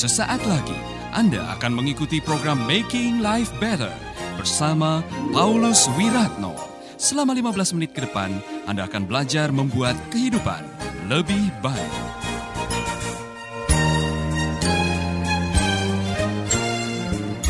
Sesaat lagi Anda akan mengikuti program Making Life Better bersama Paulus Wiratno. Selama 15 menit ke depan, Anda akan belajar membuat kehidupan lebih baik.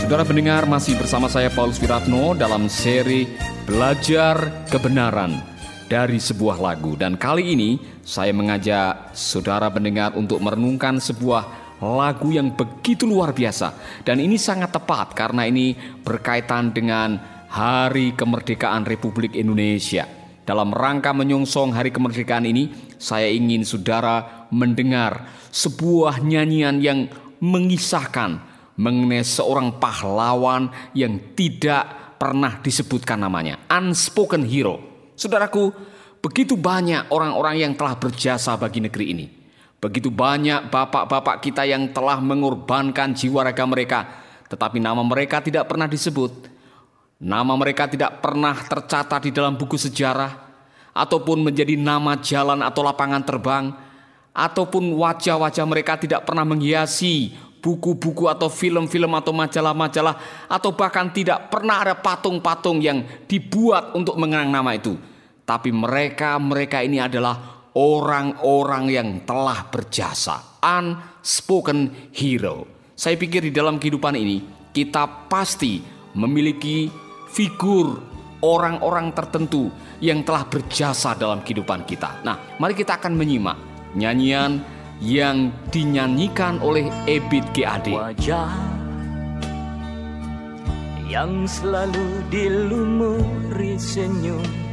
Saudara pendengar masih bersama saya Paulus Wiratno dalam seri Belajar Kebenaran dari sebuah lagu dan kali ini saya mengajak saudara pendengar untuk merenungkan sebuah lagu yang begitu luar biasa dan ini sangat tepat karena ini berkaitan dengan Hari Kemerdekaan Republik Indonesia. Dalam rangka menyongsong Hari Kemerdekaan ini, saya ingin saudara mendengar sebuah nyanyian yang mengisahkan mengenai seorang pahlawan yang tidak pernah disebutkan namanya, unspoken hero. Saudaraku, begitu banyak orang-orang yang telah berjasa bagi negeri ini. Begitu banyak bapak-bapak kita yang telah mengorbankan jiwa raga mereka, tetapi nama mereka tidak pernah disebut. Nama mereka tidak pernah tercatat di dalam buku sejarah, ataupun menjadi nama jalan atau lapangan terbang, ataupun wajah-wajah mereka tidak pernah menghiasi buku-buku atau film-film atau majalah-majalah, atau bahkan tidak pernah ada patung-patung yang dibuat untuk mengenang nama itu. Tapi mereka-mereka ini adalah orang-orang yang telah berjasa, unspoken hero. Saya pikir di dalam kehidupan ini kita pasti memiliki figur orang-orang tertentu yang telah berjasa dalam kehidupan kita. Nah, mari kita akan menyimak nyanyian yang dinyanyikan oleh Ebit GAD. Wajah yang selalu dilumuri senyum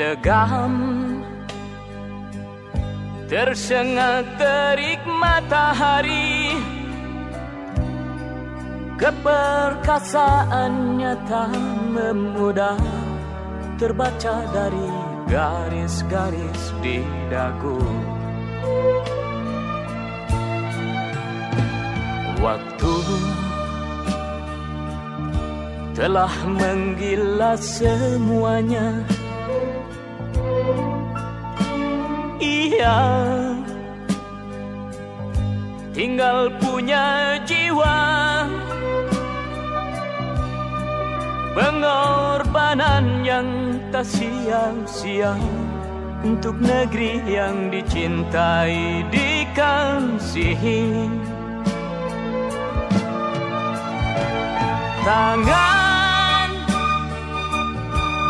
legam Tersengat terik matahari Keperkasaannya tak memudah Terbaca dari garis-garis di dagu. Waktu telah menggilas semuanya Ia tinggal punya jiwa. Pengorbanan yang tak sia-sia Untuk negeri yang dicintai dikasihi. Tangan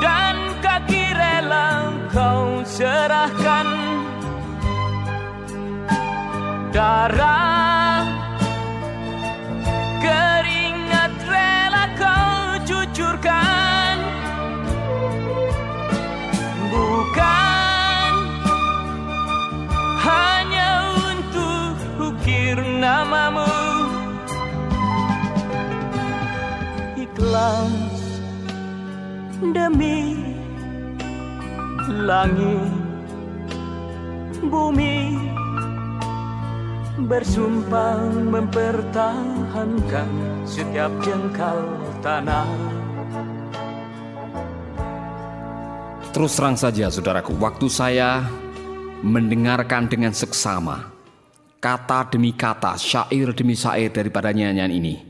dan kaki rela kau serahkan darah Keringat rela kau cucurkan. Bukan hanya untuk ukir namamu. Ikhlas demi langit bumi bersumpah mempertahankan setiap jengkal tanah. Terus terang saja saudaraku, waktu saya mendengarkan dengan seksama kata demi kata, syair demi syair daripada nyanyian ini,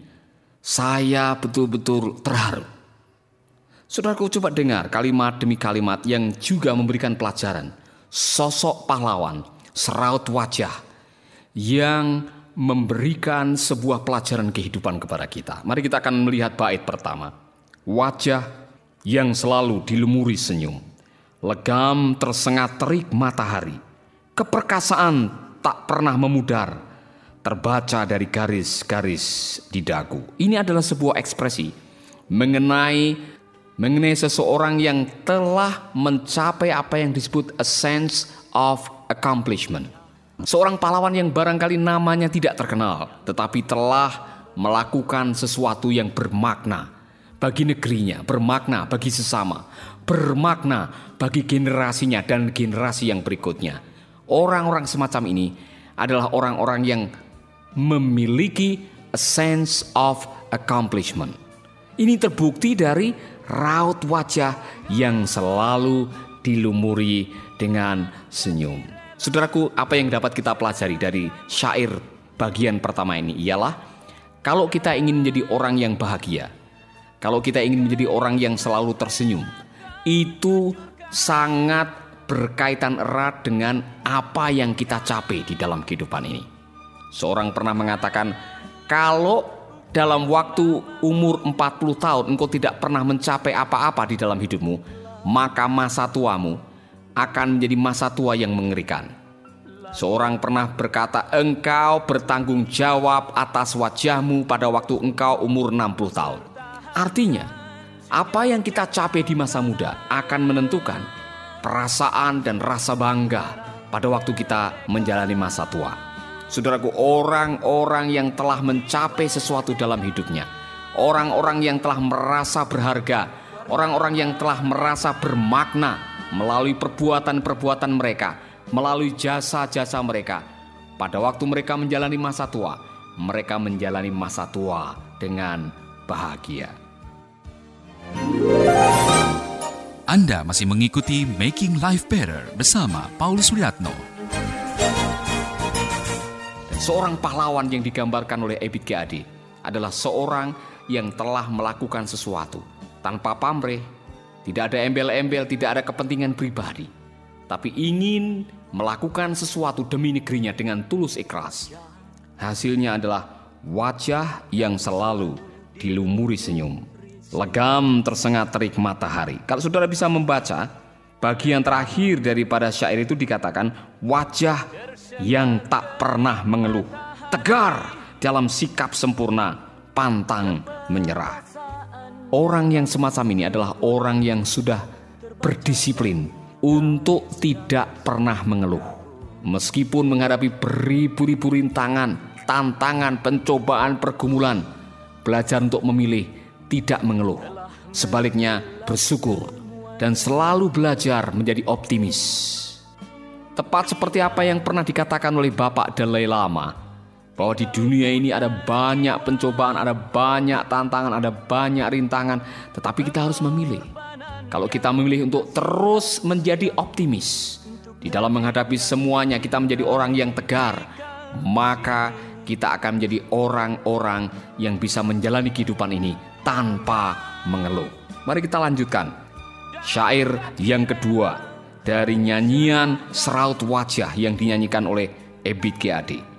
saya betul-betul terharu. Saudaraku coba dengar kalimat demi kalimat yang juga memberikan pelajaran. Sosok pahlawan, seraut wajah, yang memberikan sebuah pelajaran kehidupan kepada kita. Mari kita akan melihat bait pertama. Wajah yang selalu dilumuri senyum. Legam tersengat terik matahari. Keperkasaan tak pernah memudar. Terbaca dari garis-garis di dagu. Ini adalah sebuah ekspresi mengenai mengenai seseorang yang telah mencapai apa yang disebut a sense of accomplishment Seorang pahlawan yang barangkali namanya tidak terkenal, tetapi telah melakukan sesuatu yang bermakna bagi negerinya, bermakna bagi sesama, bermakna bagi generasinya dan generasi yang berikutnya. Orang-orang semacam ini adalah orang-orang yang memiliki a sense of accomplishment. Ini terbukti dari raut wajah yang selalu dilumuri dengan senyum. Saudaraku, apa yang dapat kita pelajari dari syair bagian pertama ini ialah kalau kita ingin menjadi orang yang bahagia, kalau kita ingin menjadi orang yang selalu tersenyum, itu sangat berkaitan erat dengan apa yang kita capai di dalam kehidupan ini. Seorang pernah mengatakan, kalau dalam waktu umur 40 tahun engkau tidak pernah mencapai apa-apa di dalam hidupmu, maka masa tuamu akan menjadi masa tua yang mengerikan. Seorang pernah berkata, "Engkau bertanggung jawab atas wajahmu pada waktu engkau umur 60 tahun." Artinya, apa yang kita capai di masa muda akan menentukan perasaan dan rasa bangga pada waktu kita menjalani masa tua. Saudaraku, orang-orang yang telah mencapai sesuatu dalam hidupnya, orang-orang yang telah merasa berharga, orang-orang yang telah merasa bermakna melalui perbuatan-perbuatan mereka, melalui jasa-jasa mereka. Pada waktu mereka menjalani masa tua, mereka menjalani masa tua dengan bahagia. Anda masih mengikuti Making Life Better bersama Paulus Wiratno. Dan seorang pahlawan yang digambarkan oleh Ebit GAD adalah seorang yang telah melakukan sesuatu tanpa pamrih, tidak ada embel-embel, tidak ada kepentingan pribadi, tapi ingin melakukan sesuatu demi negerinya dengan tulus ikhlas. Hasilnya adalah wajah yang selalu dilumuri senyum. Legam tersengat terik matahari. Kalau saudara bisa membaca, bagian terakhir daripada syair itu dikatakan wajah yang tak pernah mengeluh. Tegar dalam sikap sempurna, pantang menyerah. Orang yang semacam ini adalah orang yang sudah berdisiplin untuk tidak pernah mengeluh. Meskipun menghadapi beribu-ribu rintangan, tantangan, pencobaan, pergumulan, belajar untuk memilih tidak mengeluh. Sebaliknya bersyukur dan selalu belajar menjadi optimis. Tepat seperti apa yang pernah dikatakan oleh Bapak Dalai Lama, bahwa di dunia ini ada banyak pencobaan, ada banyak tantangan, ada banyak rintangan, tetapi kita harus memilih. Kalau kita memilih untuk terus menjadi optimis di dalam menghadapi semuanya, kita menjadi orang yang tegar, maka kita akan menjadi orang-orang yang bisa menjalani kehidupan ini tanpa mengeluh. Mari kita lanjutkan. Syair yang kedua dari nyanyian Seraut Wajah yang dinyanyikan oleh Ebit GAD.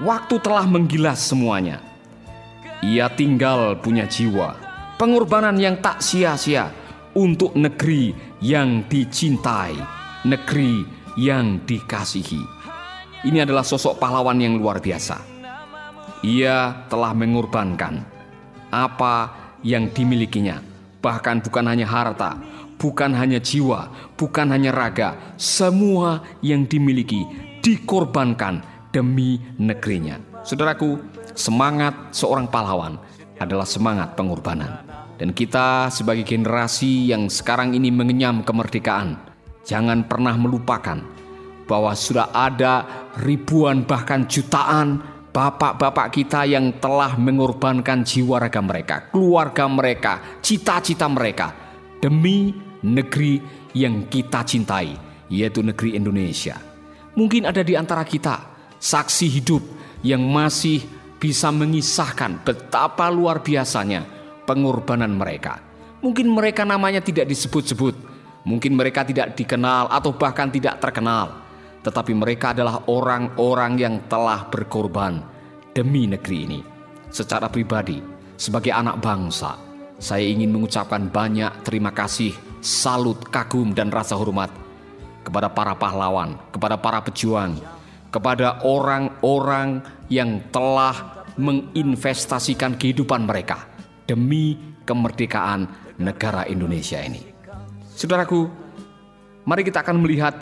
Waktu telah menggilas semuanya. Ia tinggal punya jiwa, pengorbanan yang tak sia-sia untuk negeri yang dicintai, negeri yang dikasihi. Ini adalah sosok pahlawan yang luar biasa. Ia telah mengorbankan apa yang dimilikinya, bahkan bukan hanya harta, bukan hanya jiwa, bukan hanya raga, semua yang dimiliki dikorbankan demi negerinya. Saudaraku, semangat seorang pahlawan adalah semangat pengorbanan. Dan kita sebagai generasi yang sekarang ini mengenyam kemerdekaan, jangan pernah melupakan bahwa sudah ada ribuan bahkan jutaan bapak-bapak kita yang telah mengorbankan jiwa raga mereka, keluarga mereka, cita-cita mereka demi negeri yang kita cintai, yaitu negeri Indonesia. Mungkin ada di antara kita saksi hidup yang masih bisa mengisahkan betapa luar biasanya pengorbanan mereka. Mungkin mereka namanya tidak disebut-sebut, mungkin mereka tidak dikenal atau bahkan tidak terkenal tetapi mereka adalah orang-orang yang telah berkorban demi negeri ini. Secara pribadi, sebagai anak bangsa, saya ingin mengucapkan banyak terima kasih, salut, kagum, dan rasa hormat kepada para pahlawan, kepada para pejuang, kepada orang-orang yang telah menginvestasikan kehidupan mereka demi kemerdekaan negara Indonesia ini. Saudaraku, mari kita akan melihat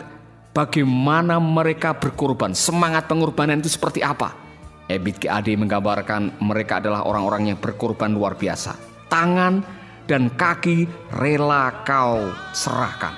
bagaimana mereka berkorban. Semangat pengorbanan itu seperti apa? Ebit GAD menggambarkan mereka adalah orang-orang yang berkorban luar biasa. Tangan dan kaki rela kau serahkan.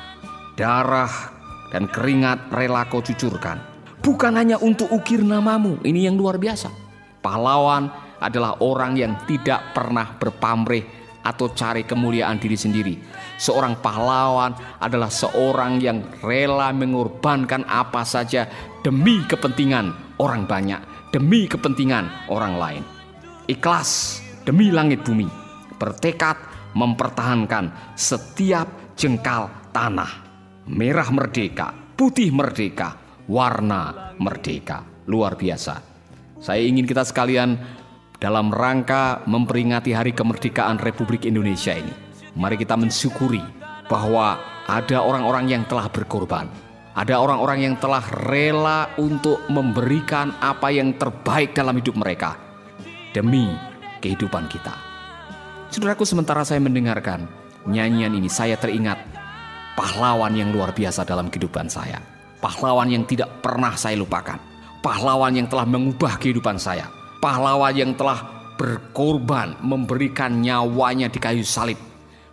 Darah dan keringat rela kau cucurkan. Bukan hanya untuk ukir namamu, ini yang luar biasa. Pahlawan adalah orang yang tidak pernah berpamrih atau cari kemuliaan diri sendiri. Seorang pahlawan adalah seorang yang rela mengorbankan apa saja demi kepentingan orang banyak, demi kepentingan orang lain. Ikhlas demi langit bumi, bertekad mempertahankan setiap jengkal tanah. Merah merdeka, putih merdeka, warna merdeka. Luar biasa. Saya ingin kita sekalian dalam rangka memperingati hari kemerdekaan Republik Indonesia ini. Mari kita mensyukuri bahwa ada orang-orang yang telah berkorban. Ada orang-orang yang telah rela untuk memberikan apa yang terbaik dalam hidup mereka demi kehidupan kita. Saudaraku, sementara saya mendengarkan nyanyian ini, saya teringat pahlawan yang luar biasa dalam kehidupan saya. Pahlawan yang tidak pernah saya lupakan. Pahlawan yang telah mengubah kehidupan saya pahlawan yang telah berkorban memberikan nyawanya di kayu salib.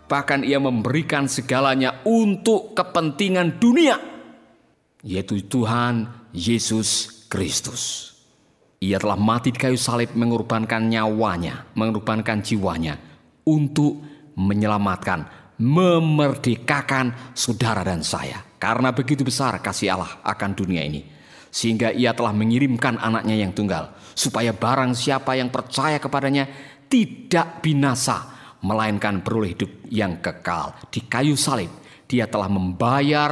Bahkan ia memberikan segalanya untuk kepentingan dunia, yaitu Tuhan Yesus Kristus. Ia telah mati di kayu salib mengorbankan nyawanya, mengorbankan jiwanya untuk menyelamatkan, memerdekakan saudara dan saya. Karena begitu besar kasih Allah akan dunia ini. Sehingga ia telah mengirimkan anaknya yang tunggal supaya barang siapa yang percaya kepadanya tidak binasa, melainkan beroleh hidup yang kekal. Di kayu salib, dia telah membayar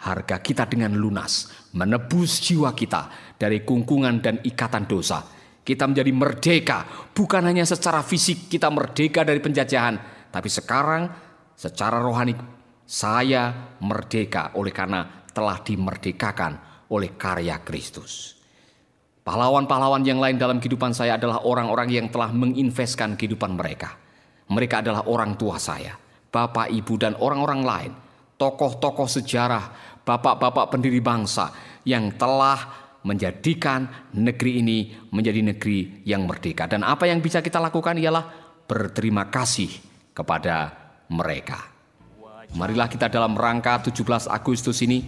harga kita dengan lunas, menebus jiwa kita dari kungkungan dan ikatan dosa. Kita menjadi merdeka, bukan hanya secara fisik kita merdeka dari penjajahan, tapi sekarang secara rohani saya merdeka oleh karena telah dimerdekakan oleh karya Kristus. Pahlawan-pahlawan yang lain dalam kehidupan saya adalah orang-orang yang telah menginvestkan kehidupan mereka. Mereka adalah orang tua saya, bapak, ibu, dan orang-orang lain, tokoh-tokoh sejarah, bapak-bapak pendiri bangsa yang telah menjadikan negeri ini menjadi negeri yang merdeka. Dan apa yang bisa kita lakukan ialah berterima kasih kepada mereka. Marilah kita dalam rangka 17 Agustus ini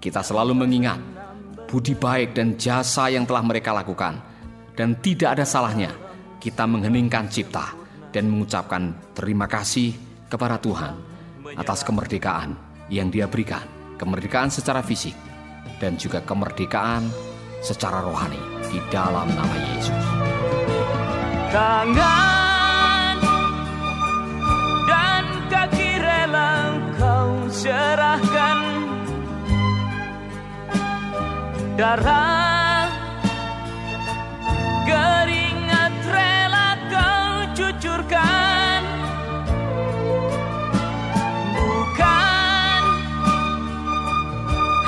kita selalu mengingat budi baik dan jasa yang telah mereka lakukan. Dan tidak ada salahnya kita mengheningkan cipta dan mengucapkan terima kasih kepada Tuhan atas kemerdekaan yang dia berikan. Kemerdekaan secara fisik dan juga kemerdekaan secara rohani di dalam nama Yesus. Tangan darah. Keringat rela kau cucurkan. Bukan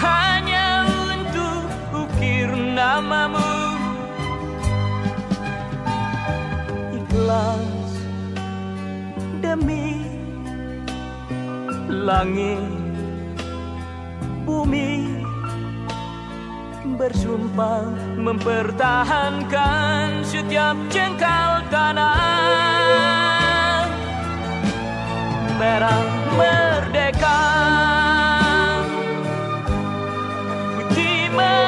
hanya untuk ukir namamu. Ikhlas demi langit bumi bersumpah mempertahankan setiap jengkal tanah. Merah merdeka. Putih merdeka